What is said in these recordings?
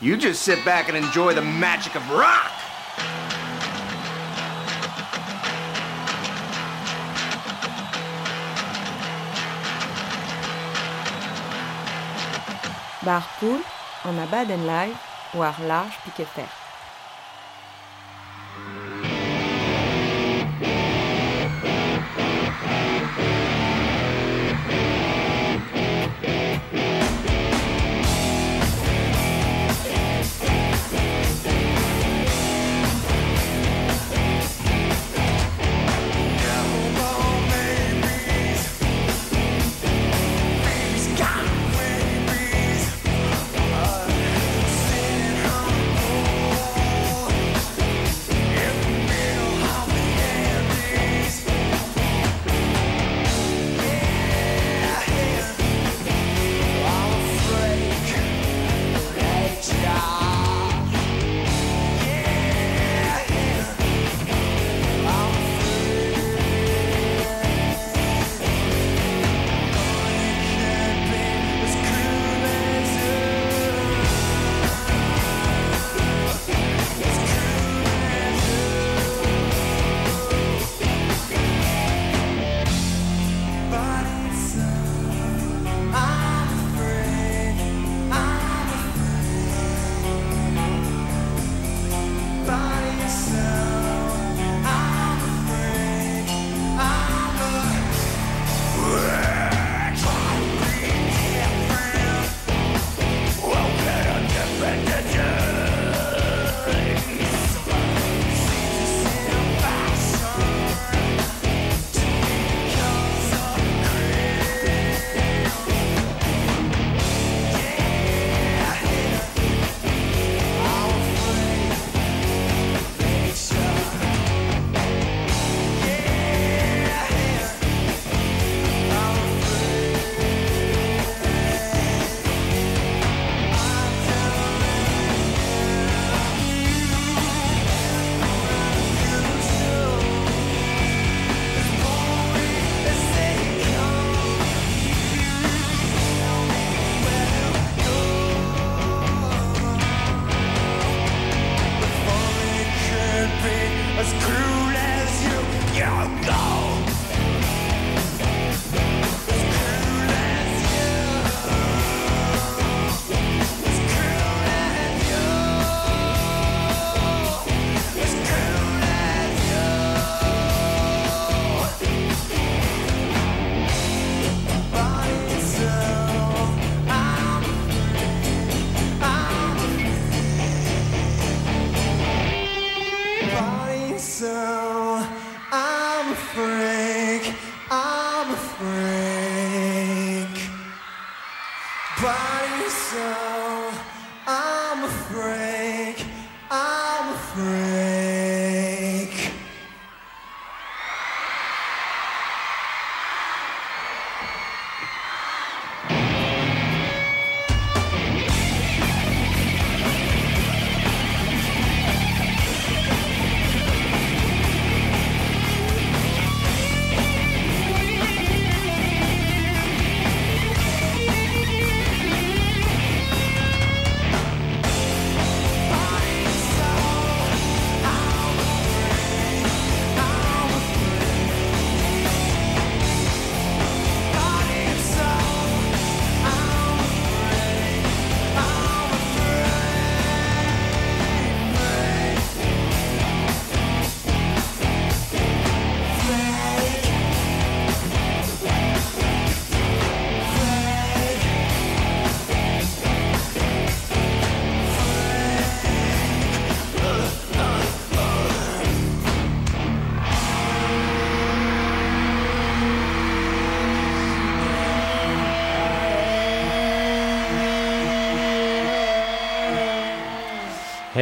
You just sit back and enjoy the magic of rock. Bar poul, an abadenn live war large piket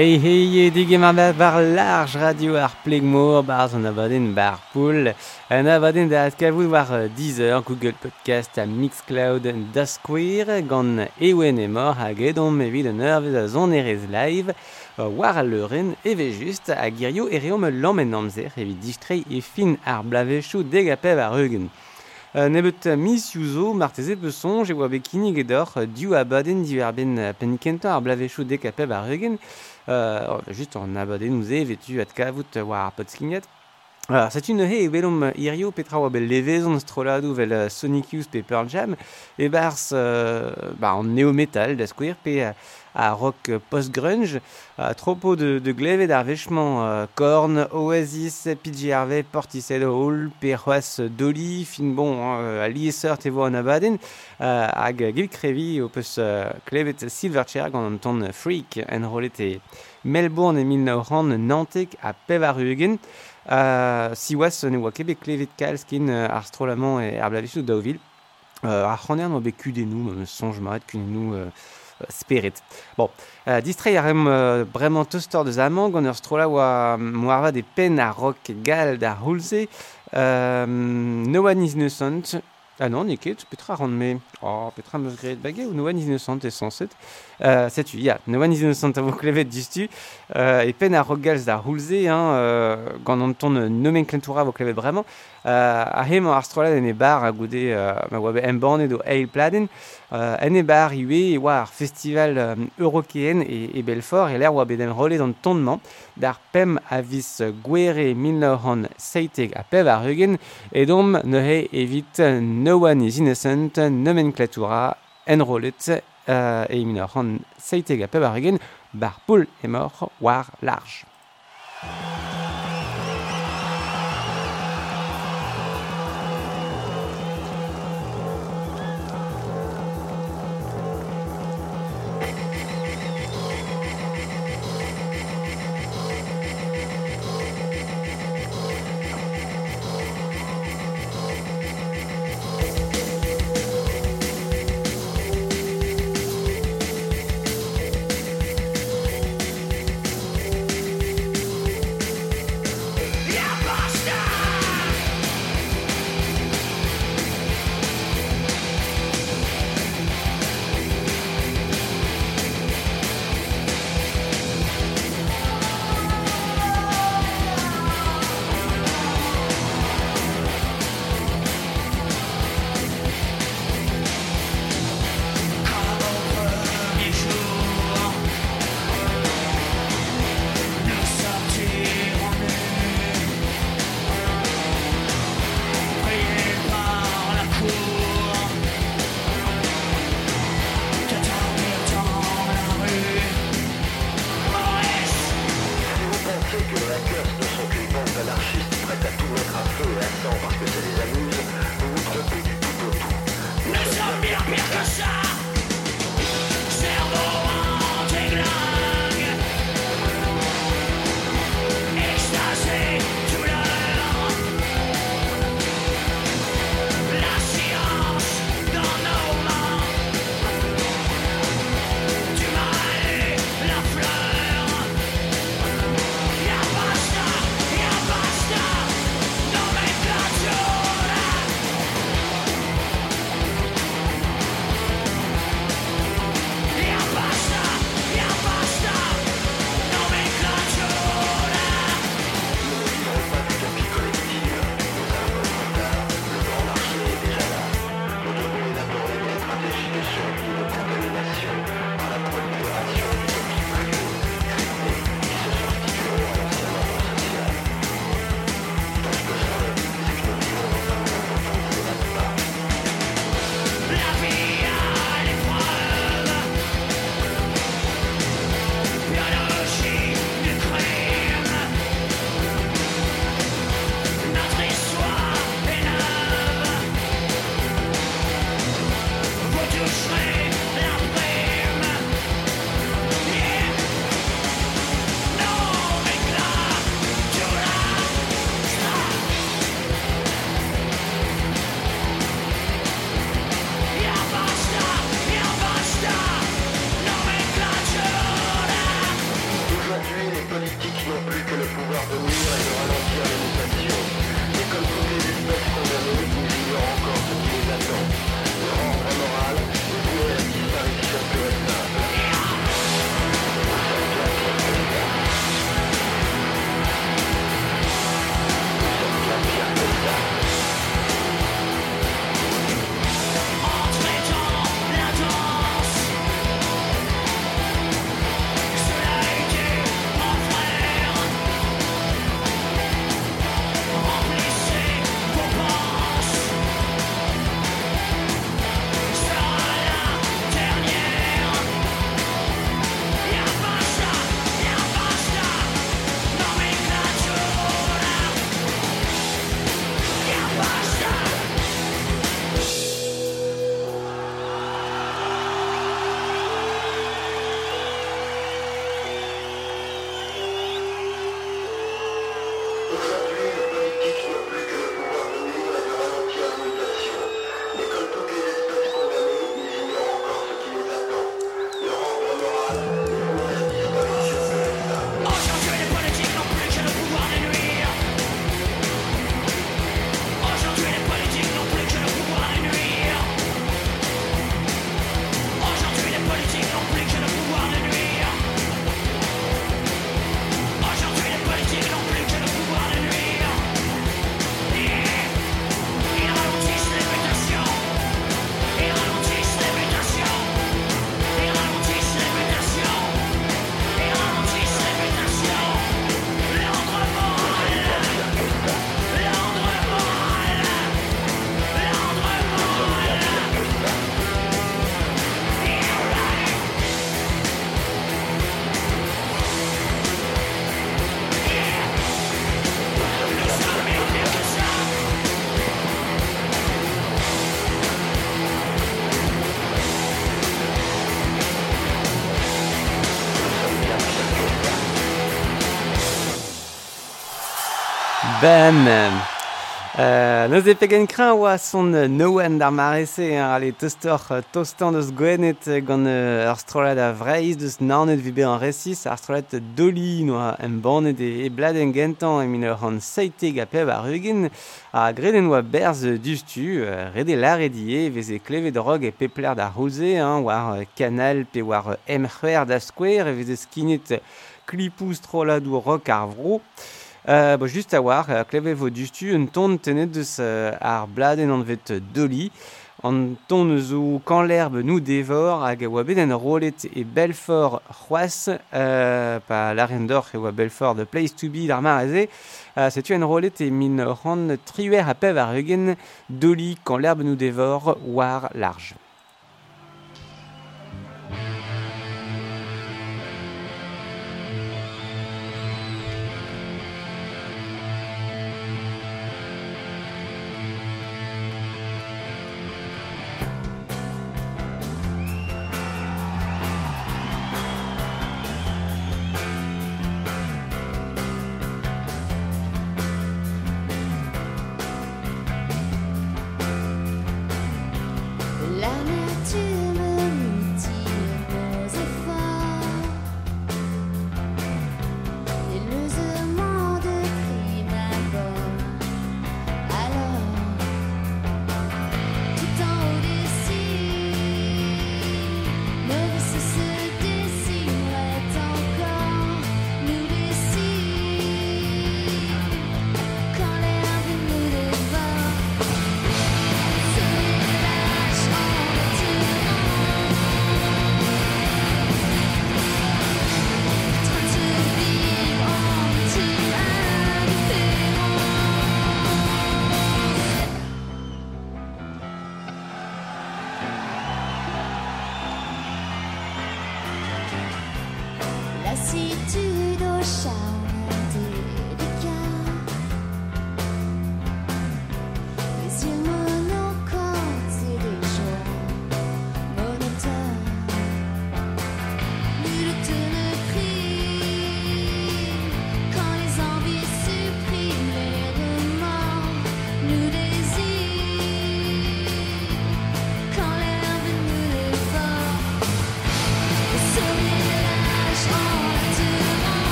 Hey hey hey dige ma bar large radio ar plegmor bar an avaden bar pool an avaden da askavout war Deezer, Google Podcast a Mixcloud da Square gant ewen emor hag edon evit an ervez a zon erez live. War a leuren eve just a girio ereom lammen amzer evit distrei e fin ar blavechou degapev ar eugen. Euh, nebet mis youzo marteze peson e oa bekinig edor diou abaden diwerben penikenta ar blavechou dekapeb ar eugen. Euh, oh, juste en abadenouzé, vêtu atkavout war potskignet. Alors, euh, c'est une he velum irio petra bel levezon stroladu vel sonicus pe Pearl Jam, et bars, euh, bah, en néo-metal, da square, à rock post-grunge. trop peu de, de glaive et d'arvêchement. Euh, Korn, Oasis, PJ Harvey, Portishead Hall, Perroas Dolly, Finbon, hein, euh, Liesert et Abaden, euh, hag Gilcrevi, opus euh, klevet Silverchair, gant an ton euh, freak en rolet Melbourne et Milnauran, Nantek à Pevarugen, euh, siwas ne oa kebe klevet kalskin ar strolaman e ar blavichou daouvil. Euh, ar c'hannern oa bet kudenou, sonj maret, kudenou... Euh, spirit. Bon, uh, distrait a rem uh, bremañ teustor deus moarva de pen a rock gal da houlze. Uh, no one is innocent. Ah non, ne ket, petra rand me. Oh, petra meus gret bagay ou no one is innocent e. Euh, Setu, ya, yeah. noen izin eus an tavo klevet distu, euh, e pen a rogalz da houlze, hein, euh, gant an ton nomen klentoura vo klevet bremañ, euh, a hem ar en e bar a goude euh, ma oa be emban edo eil pladen, euh, e bar iwe e oa ar festival euh, eurokeen e, e Belfort, e l'air oa be dem rolet an tonnement, d'ar pem a vis gwere 1970 a pev ar eugen, ne he evit noen is innocent nomenklatura enrolet Euh, egin horren zeitega pebar egin, bar pul mort war large. いいのに。ben Euh, neus e pegen kreñ oa son noen d'ar marese hein, ale tostor tostan deus gwenet gant ur strolad a vreiz deus nanet vibe an resis ar strolad doli noa em banet e, e bladen gentan e min ur an seiteg a peb ar ugin a greden oa berz duftu rede lare die veze kleve drog e pepler d'ar rouze war kanal pe war emc'hwer da skwer e veze skinet klipouz trolad ou rock ar vro. Euh, bon, just a war, euh, kleve vo dustu, un ton tenet deus euh, ar bladen an vet doli, an ton zo quand l'herbe nous dévore hag oa bet en rolet e Belfort c'hoaz euh, pa laren d'or e oa Belfort de place to be d'ar maraze euh, setu en rolet e min ran triuer a pev ar eugen doli quand l'herbe nous dévore war large.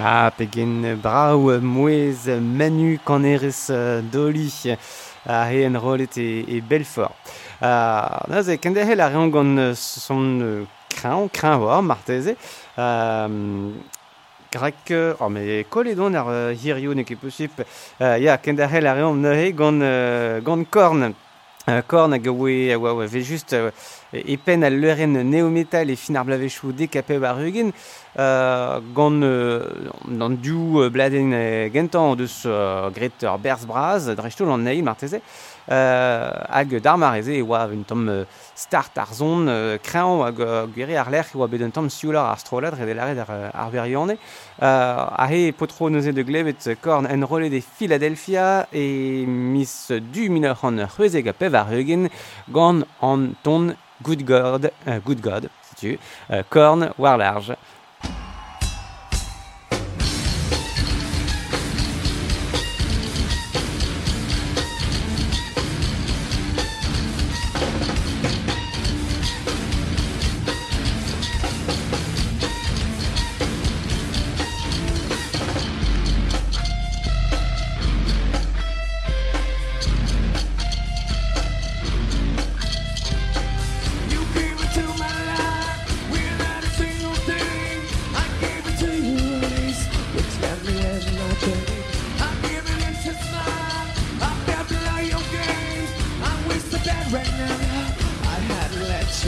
Ah, pegen brau mouez manu kanerez doli a he en rolet e, e belfort. Ah, Naze, kende he a reon gant son krañ, krañ war, marteze. Um, Grek, oh, me kole don ar hirio ne ket posip. Uh, ya, kende a la reon neuhe gant, gant korn. Uh, korn hag oe, oa, oa, ve just uh, e pen al leuren neometal e fin ar blavechou dekape war eugen, euh, euh, euh, bladen euh, gentan deus euh, gret ur braz, drechtoul an neil marteze, euh, hag d'ar mareze e oa un tom start ar zon euh, kreñv hag gweri ar lerc e oa bet un tom sioular ar strolad redelaret ar, ar beriande. Euh, a he potro neuze de glevet korn en rolet de Philadelphia e mis du minor an ur c'hwezeg a pev ar eugen gant an ton Good God, uh, Good God, si tu, euh, Korn Warlarge.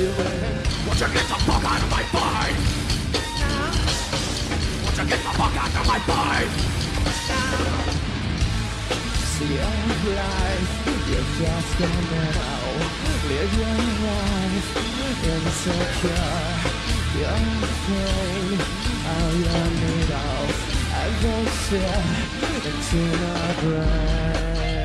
Won't you get the fuck out of my mind? Won't you get the fuck out of my mind? See your life, you're just gonna know. Live your life insecure. You're afraid of your needles as they sit into my brain.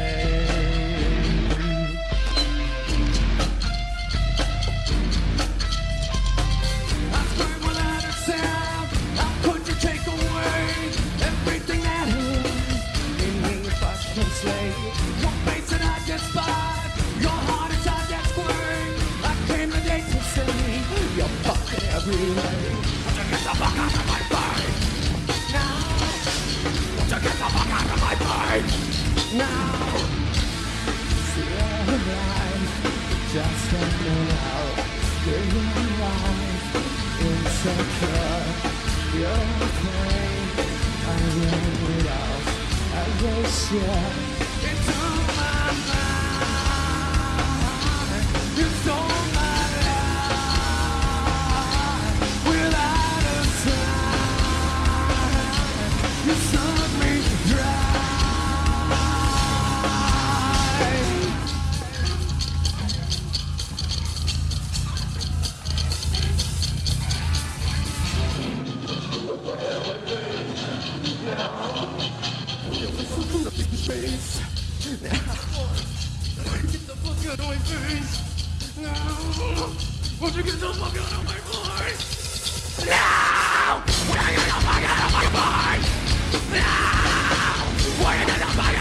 me. To get the fuck out of my brain. Now. To get the fuck out of my brain. Now. Still alive. Just hanging out. Living my life. Insecure. You're afraid. I will it out. I will share. Get the fuck out of my face. No. Won't you get the fuck out of my face? No! Why you get the fuck out of my mind? No! Why you get the fuck out of my mind?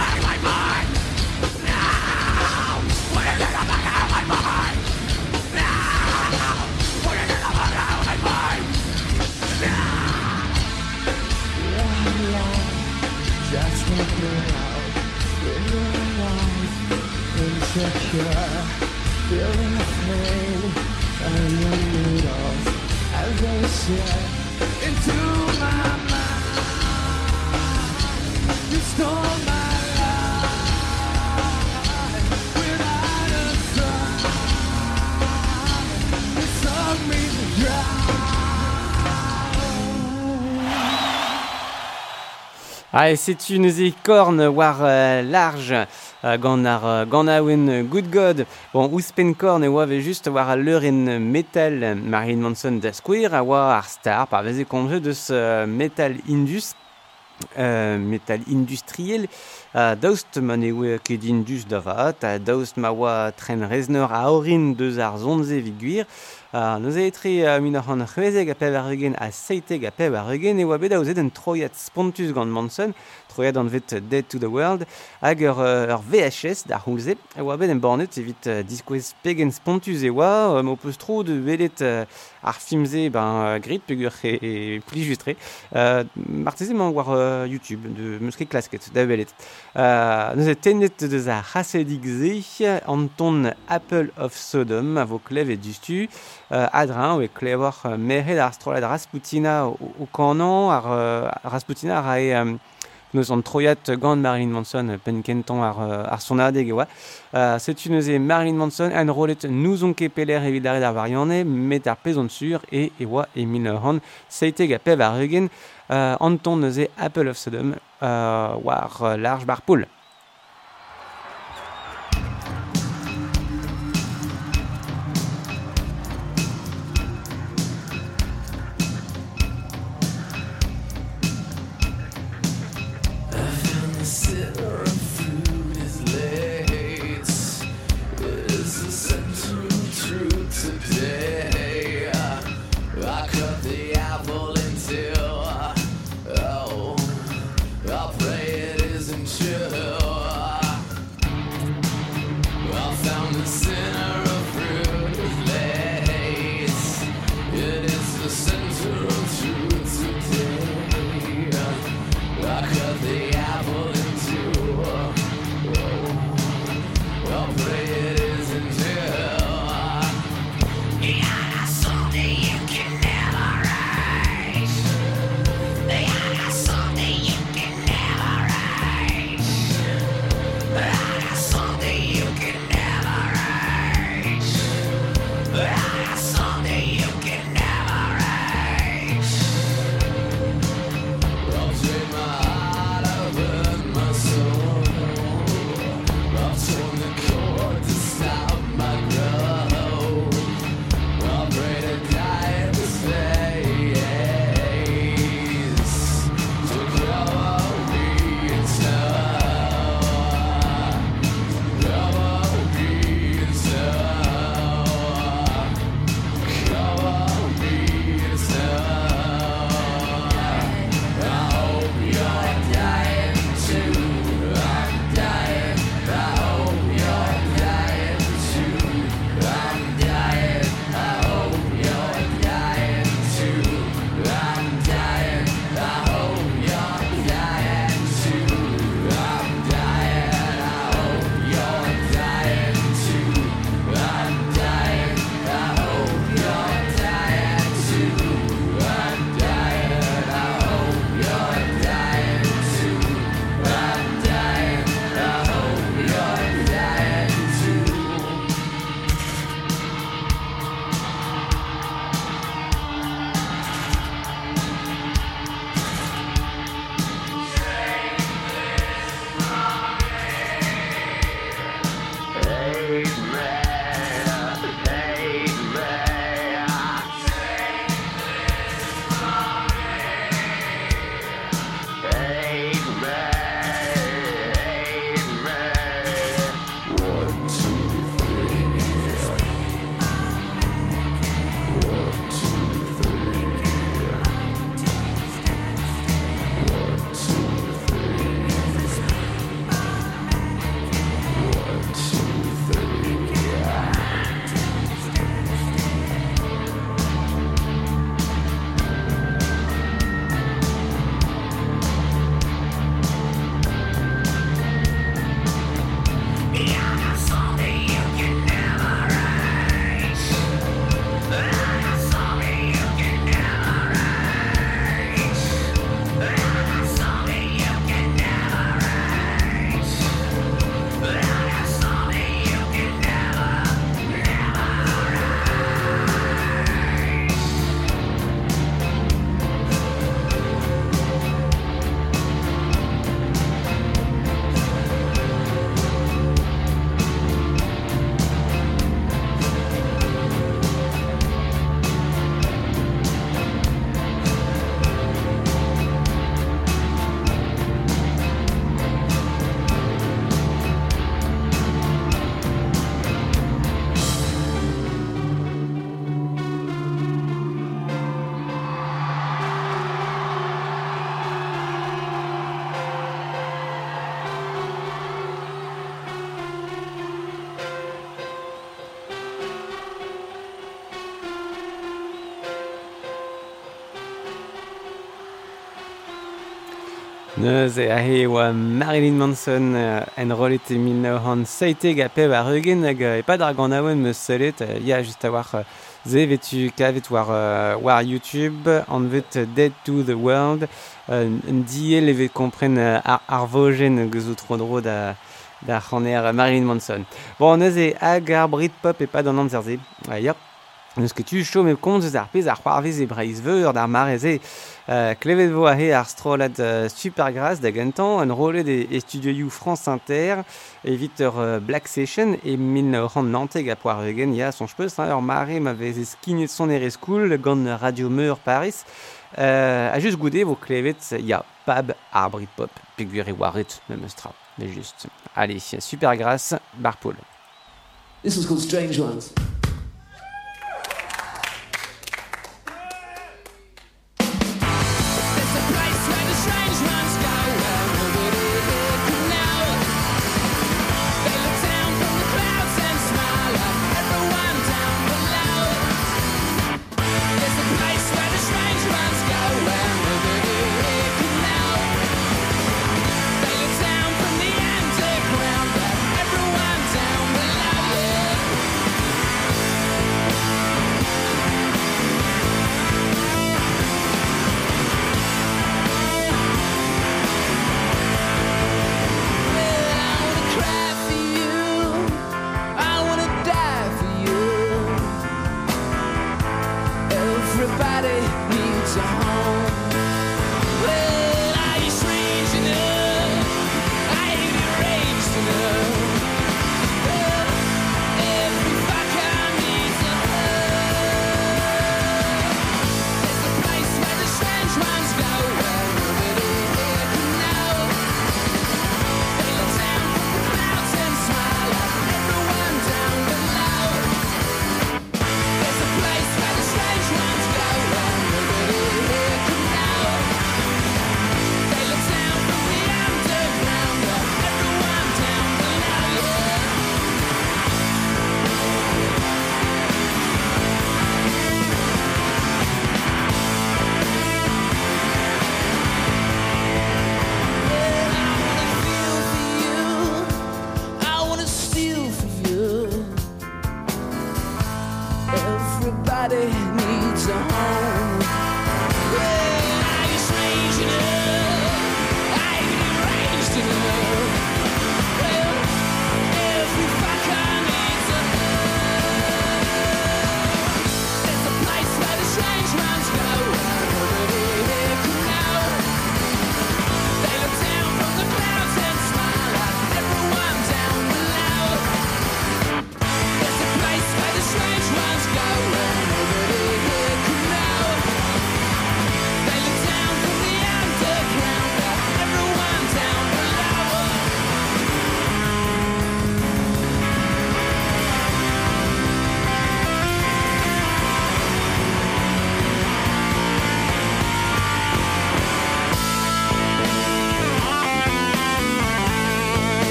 Ah, c'est une corne war euh, large gant ar gant aouen Good God. Bon, ouzpenkorn e oa ve just war a leur en metal Marilyn Manson da Square, a oa ar star, par veze komje deus metal indus, euh, metal industriel. A daoust man e oe ket indus da vat, a daoust ma oa tren rezneur a orin deus ar zonze viguir, a e etre uh, min ar c'hwezeg a pev ar eugen a seiteg a pev ar eugen e oa bet daouzet en troiat spontus gant Manson, proiet an vet Dead to the World hag ur, ur VHS d'ar c'houlze, e oa bet en bornet evit uh, diskouez pegen spontus e oa um, o peus tro de velet uh, ar filmze ben uh, grit pegur e, e pli justre uh, marteze man war uh, YouTube de meuske klasket da velet uh, neuze tenet deus a rasedig ze an ton Apple of Sodom a vo klev e distu. Uh, adrin oe klevor uh, mered ar strolad Rasputina o, o kanan ar uh, Rasputina ar e um, neus an troiat gant Marilyn Manson pen kentan ar, ar sonadeg oa. Uh, Setu neus e Marilyn Manson en rolet nous on ket peler evit ar variane met ar pezon sur e e oa e min seiteg a pev ar eugen uh, an ton neus e Apple of Sodom uh, war large bar poul. Neus e ahe oa Marilyn Manson en rolet e 1970 a pev ar eugen hag e pad ar gant aouen meus selet ya just a war ze vetu kavet war, war YouTube an vet Dead to the World un diel evet kompren ar, ar vojen gezo tro dro da da c'haner Marilyn Manson. Bon, neuze e hag ar Britpop e pad an amzer ze. Yep. Neus ket tu chom e kont eus ar pez ar c'hoarvez e breiz veur d'ar mare ze. Euh, klevet vo ahe ar strolad euh, super gras da gantan, an rolet e, e France Inter, evit ur euh, Black Session, e min ran nanteg a poar eugen, ya son chpeus, hein, ur mare ma vez e skinet son ere skoul gant Radio Meur Paris, euh, a just goude vo klevet ya pab ar Britpop, peogwir e waret même stra, mais juste. Allez, super gras, bar Paul. This called Strange Ones.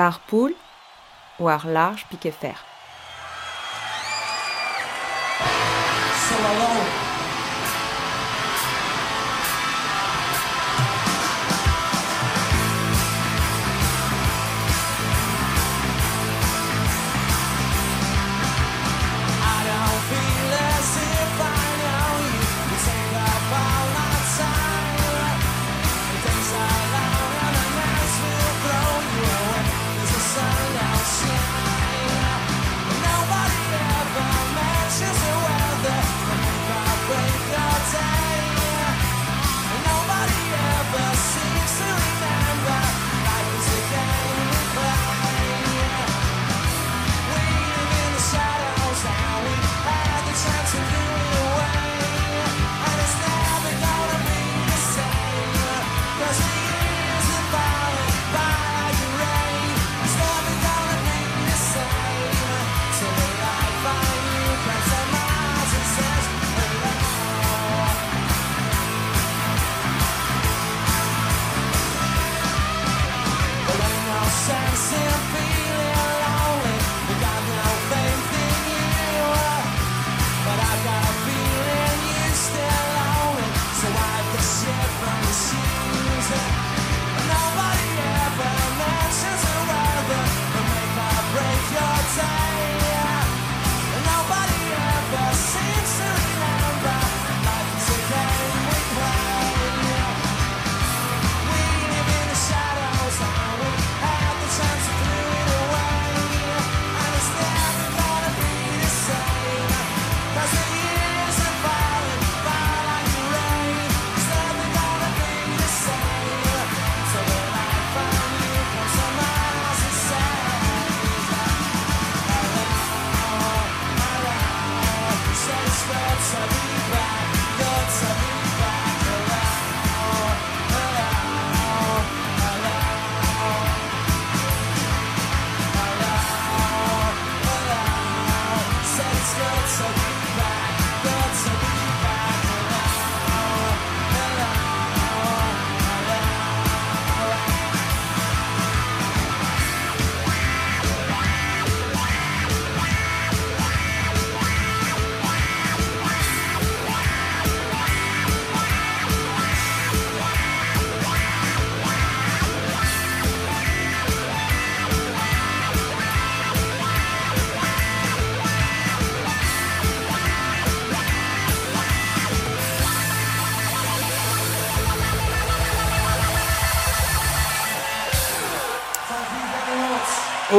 Par poule ou ar large pique fer.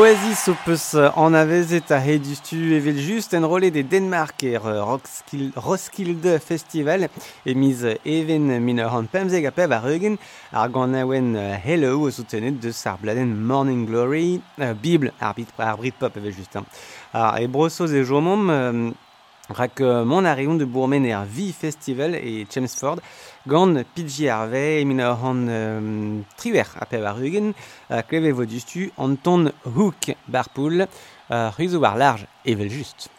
Oasis o peus an avezet a he du evel just en rolet de Denmark er Roskil, Roskilde Festival e miz even min ur an pemzeg a pev ar eugen ar gant awen hello o soutenet deus ar bladen Morning Glory, uh, Bible ar, bit, ar Britpop evel just. Hein. Ar e brosoz e jomom, um, rak uh, mon a reont de bourmen er Vi Festival e Chelmsford, gant pidji e min ur an um, triwer a pev ar ugen uh, kleve vo distu an ton hook bar poul uh, ruzo war large evel just.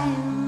加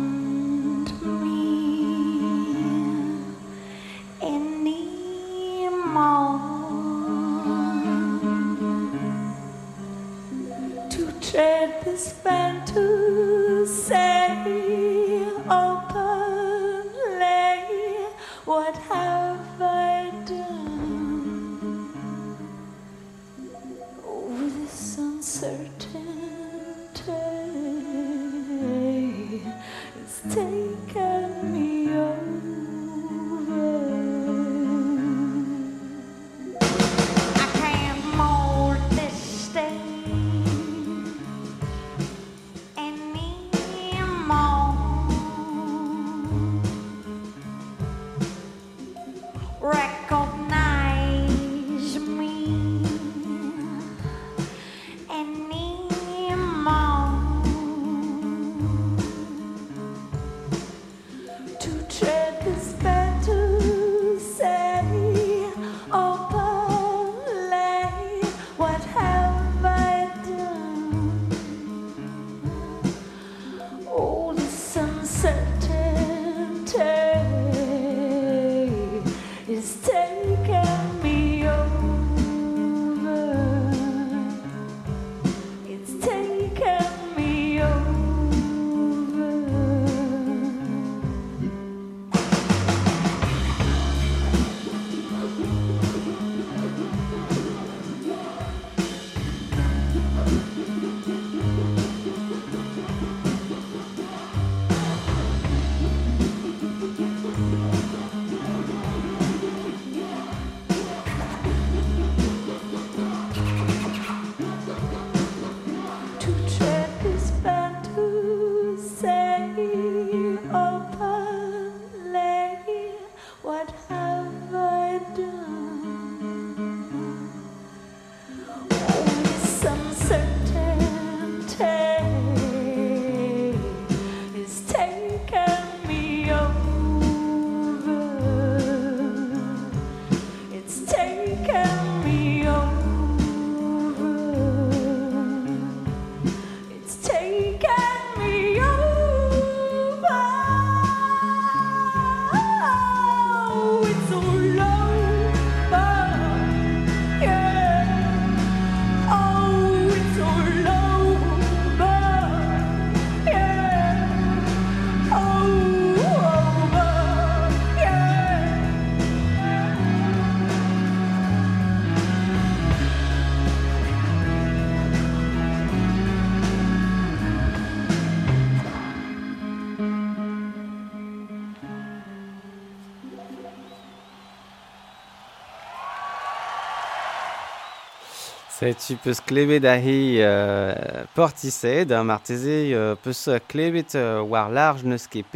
Tu peus klevet a he euh, portised, ar marteze euh, peus klevet euh, war large neus ket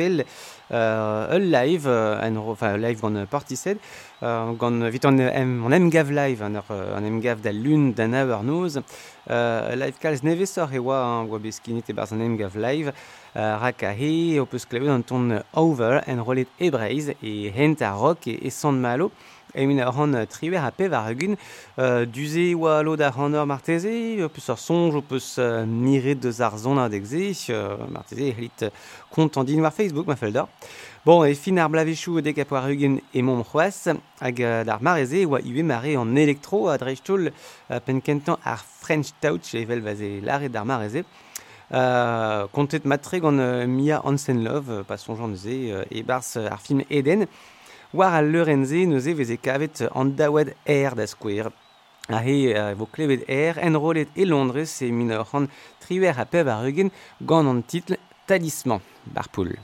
euh, live, euh, en ro, enfin, live gant euh, portised, euh, gant vit an, em, live, euh, an emgav da lun da nav ur noz, euh, live kalz nevesor e oa, hein, oa beskinit e barz an emgav live, euh, rak a he, o peus klevet an ton over en rolet ebreiz e hent a rock e, e san malo. Et ar c'hant triver a pev ar euh, duze oa lo da c'hant ur marteze, o peus songe, sonj, o peus euh, miret deus ar zon ar degze, euh, marteze helit kont an din war Facebook, ma fel. Bon, e fin ar blavechou dek apo et egun e mom c'hoaz, hag d'ar mareze oa iwe mare an elektro a dreistol euh, penkentan ar French Touch evel vaze lare d'ar mareze, Kontet matre gant Mia Hansen-Love, euh, pas sonjan neuze, e bars euh, ar film Eden, war al leurenze neuze veze kavet an daoued air da skouer. A he uh, vo klevet air en rolet e Londres e min ur c'han triwer a pev ar eugen gant Talisman, bar poul.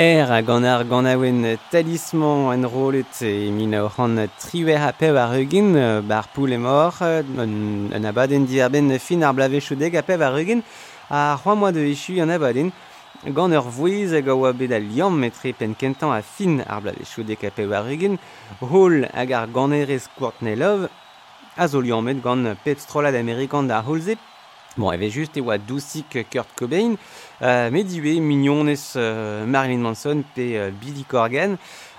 Er a gant ar ganawen talisman en rolet e min a oran triwer a pev ar eugen bar poul emor an abaden diarben fin ar blavechoudeg a pev ar eugen a c'hoa moa de echu an abaden gant ur vouez hag a oa bet a liam metre penkentan a fin ar blavechoudeg a pev ar eugen hol hag ar ganerez kourtnelov a zo liamet gant pep strolad amerikan da holze Bon, evet just e oa dousik Kurt Cobain, Uh, met diwe mignonez euh, Marilyn Manson pe euh, Billy Corgan.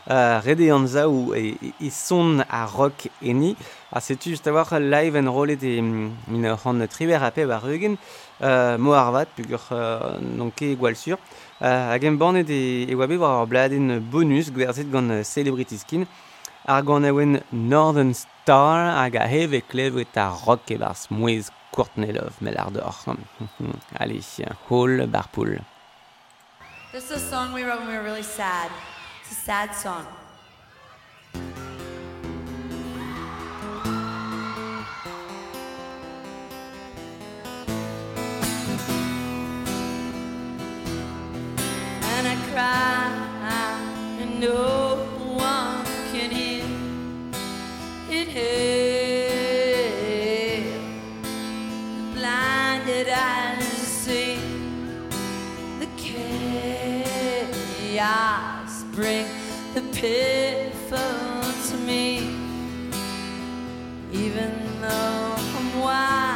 Euh, rede anza ou e, e son a rock eni. A setu just a war live en rolet e min ran triver ape war eugen. Euh, mo arvat pugur uh, nonke gwal sur. Euh, hag em bornet e, e war bladen bonus gwerzet gant celebrity skin. ar gant ewen Northern Star hag a heve klevet a rock e bar smouez Courtnelov mel ar dor. Allez, hall bar poul. This is a song we wrote when we were really sad. It's a sad song. And I cry, I know pitfall to me. Even though I'm wide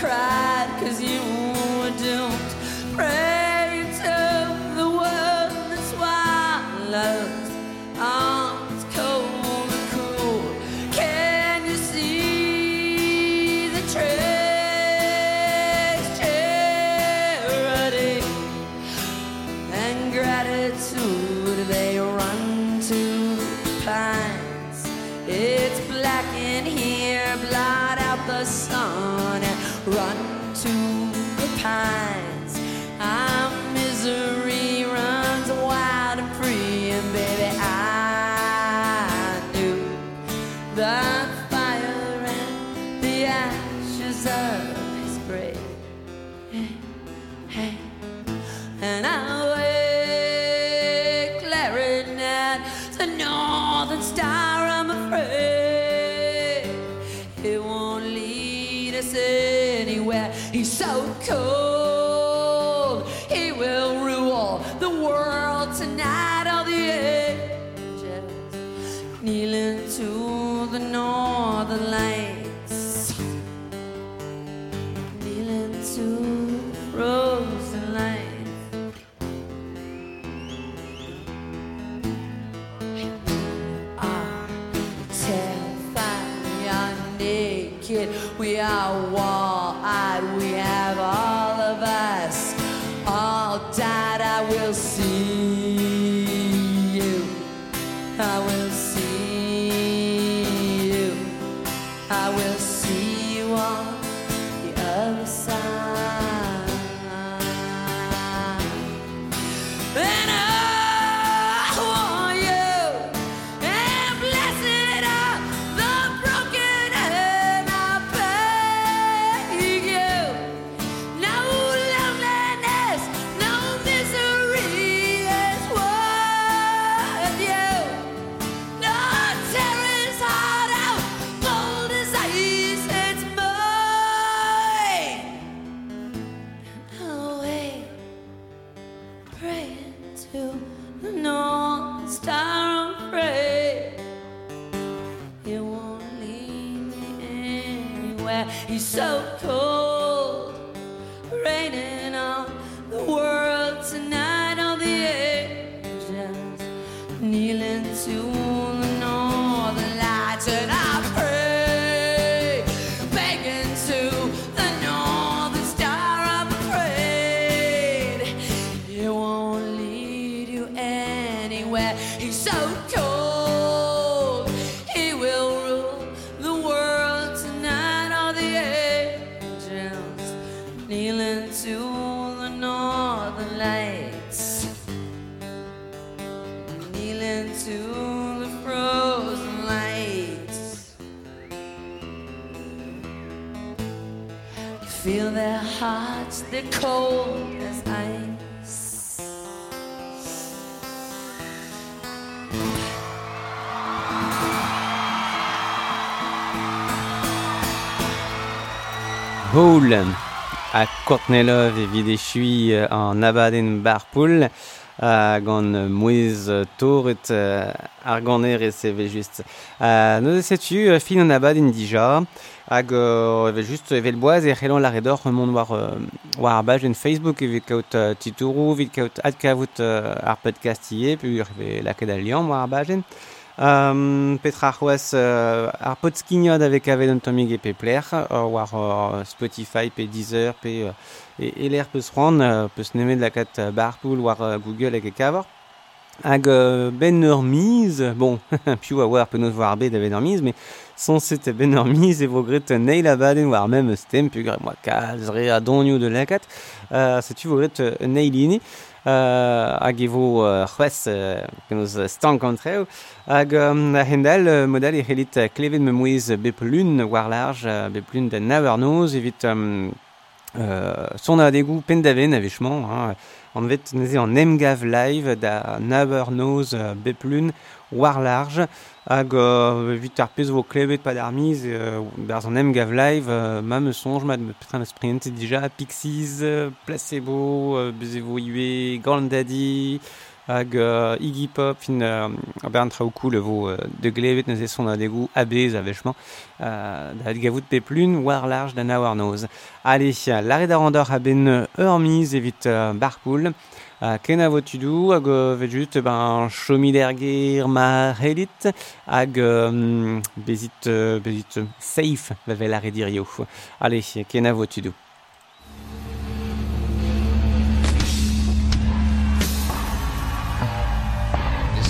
cry. Kortnelov evit echuiñ an abadenn barpoul a gant mouez toret ar ganer e seve just. nous setu fin an abadenn dija hag evel just evel boaz e c'hellan lare d'or mont war, war ar baj en Facebook evit kaout titourou, evit kaout adkavout ar podcast ie, pu ur eve laket al liam war ar bajen. Um, petra c'hoaz uh, ar pot skignod avek avet an tomig e pe pler, war Spotify, pe Deezer, pe e, peus peus nemet lakat Google e kavor. Hag uh, ben bon, piou a war war bet ben ur me son set ben ur miz e vo gret neil abaden war mem stem, pu gret moa kalz re a donioù de lakat, setu vo gret uh, neil euh, hag e vo euh, c'hwez euh, penaos stank kontreo hag um, a hendel euh, modal e c'hellit klevet me mouez bep lun war large euh, bep lun da nawer noz evit um, euh, son a degou pendaven a vechman hein, an vet neze an emgav live da naber noz uh, bep lun war large, hag uh, evit ar pez vo live, uh, ma me sonj mat me prientet dija, Pixies, uh, Placebo, uh, bezevo Daddy, hag uh, Iggy Pop, fin uh, bern traoù cool vo uh, de glevet neuze son a degou abez a vechman, uh, da gavout pep lun war large da war noz. Allez, lare da randor a ben ur miz evit uh, barpoul, uh, ken a vo tudou, hag uh, vet just ben chomi d'erger ma relit, hag um, bezit, uh, bezit safe va vel lare dirio. Allez, ken a vo